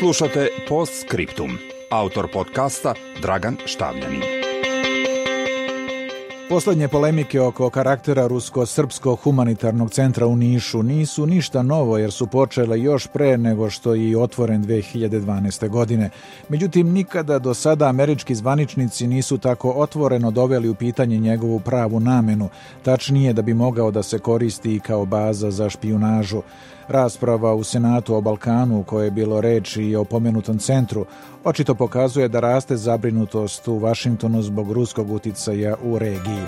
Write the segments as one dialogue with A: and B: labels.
A: Slušate Post Scriptum. Autor podcasta Dragan Štavljanin.
B: Posljednje polemike oko karaktera Rusko-Srpskog humanitarnog centra u Nišu nisu ništa novo jer su počele još pre nego što je otvoren 2012. godine. Međutim, nikada do sada američki zvaničnici nisu tako otvoreno doveli u pitanje njegovu pravu namenu, tačnije da bi mogao da se koristi kao baza za špijunažu. Rasprava u Senatu o Balkanu, u kojoj je bilo reči i o pomenutom centru, očito pokazuje da raste zabrinutost u Vašingtonu zbog ruskog uticaja u regiji.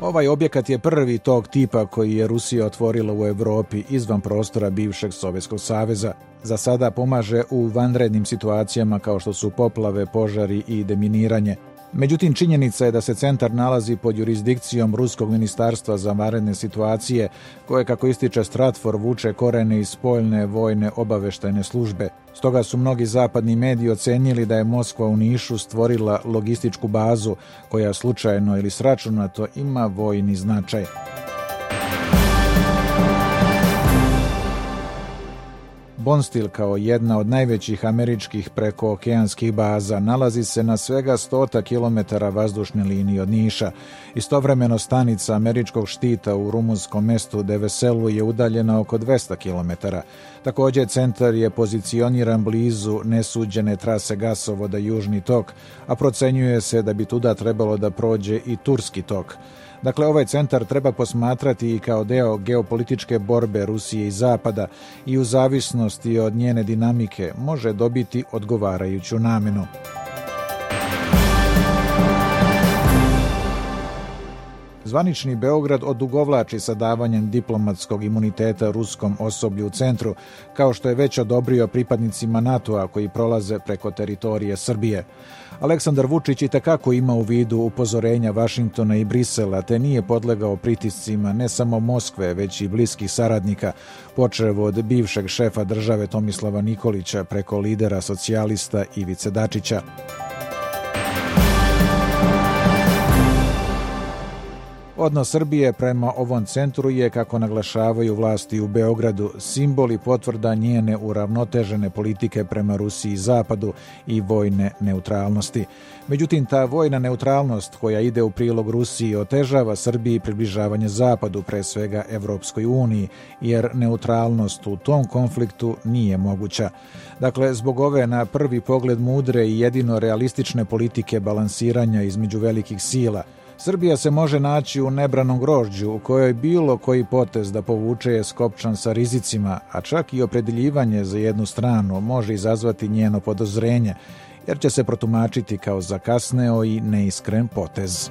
B: Ovaj objekat je prvi tog tipa koji je Rusija otvorila u Europi izvan prostora bivšeg Sovjetskog saveza. Za sada pomaže u vanrednim situacijama kao što su poplave, požari i deminiranje. Međutim, činjenica je da se centar nalazi pod jurisdikcijom Ruskog ministarstva za vanredne situacije, koje, kako ističe Stratfor, vuče korene iz spoljne vojne obaveštajne službe. Stoga su mnogi zapadni mediji ocenili da je Moskva u Nišu stvorila logističku bazu koja slučajno ili sračunato ima vojni značaj. Bonstil kao jedna od najvećih američkih prekookeanskih baza nalazi se na svega 100 km vazdušne linije od Niša. Istovremeno stanica američkog štita u rumunskom mestu Deveselu je udaljena oko 200 km. Također centar je pozicioniran blizu nesuđene trase gasovoda Južni tok, a procenjuje se da bi tuda trebalo da prođe i Turski tok. Dakle, ovaj centar treba posmatrati i kao deo geopolitičke borbe Rusije i Zapada i u zavisnosti od njene dinamike može dobiti odgovarajuću namenu. Zvanični Beograd odugovlači sa davanjem diplomatskog imuniteta ruskom osoblju u centru, kao što je već odobrio pripadnicima NATO-a koji prolaze preko teritorije Srbije. Aleksandar Vučić i takako ima u vidu upozorenja Vašingtona i Brisela, te nije podlegao pritiscima ne samo Moskve, već i bliskih saradnika, počev od bivšeg šefa države Tomislava Nikolića preko lidera socijalista Ivice Dačića. Odnos Srbije prema ovom centru je, kako naglašavaju vlasti u Beogradu, simbol i potvrda njene uravnotežene politike prema Rusiji i Zapadu i vojne neutralnosti. Međutim, ta vojna neutralnost koja ide u prilog Rusiji otežava Srbiji približavanje Zapadu, pre svega Evropskoj uniji, jer neutralnost u tom konfliktu nije moguća. Dakle, zbog ove na prvi pogled mudre i jedino realistične politike balansiranja između velikih sila – Srbija se može naći u nebranom grožđu u kojoj bilo koji potez da povuče je skopčan sa rizicima, a čak i opredeljivanje za jednu stranu može izazvati njeno podozrenje, jer će se protumačiti kao zakasneo i neiskren potez.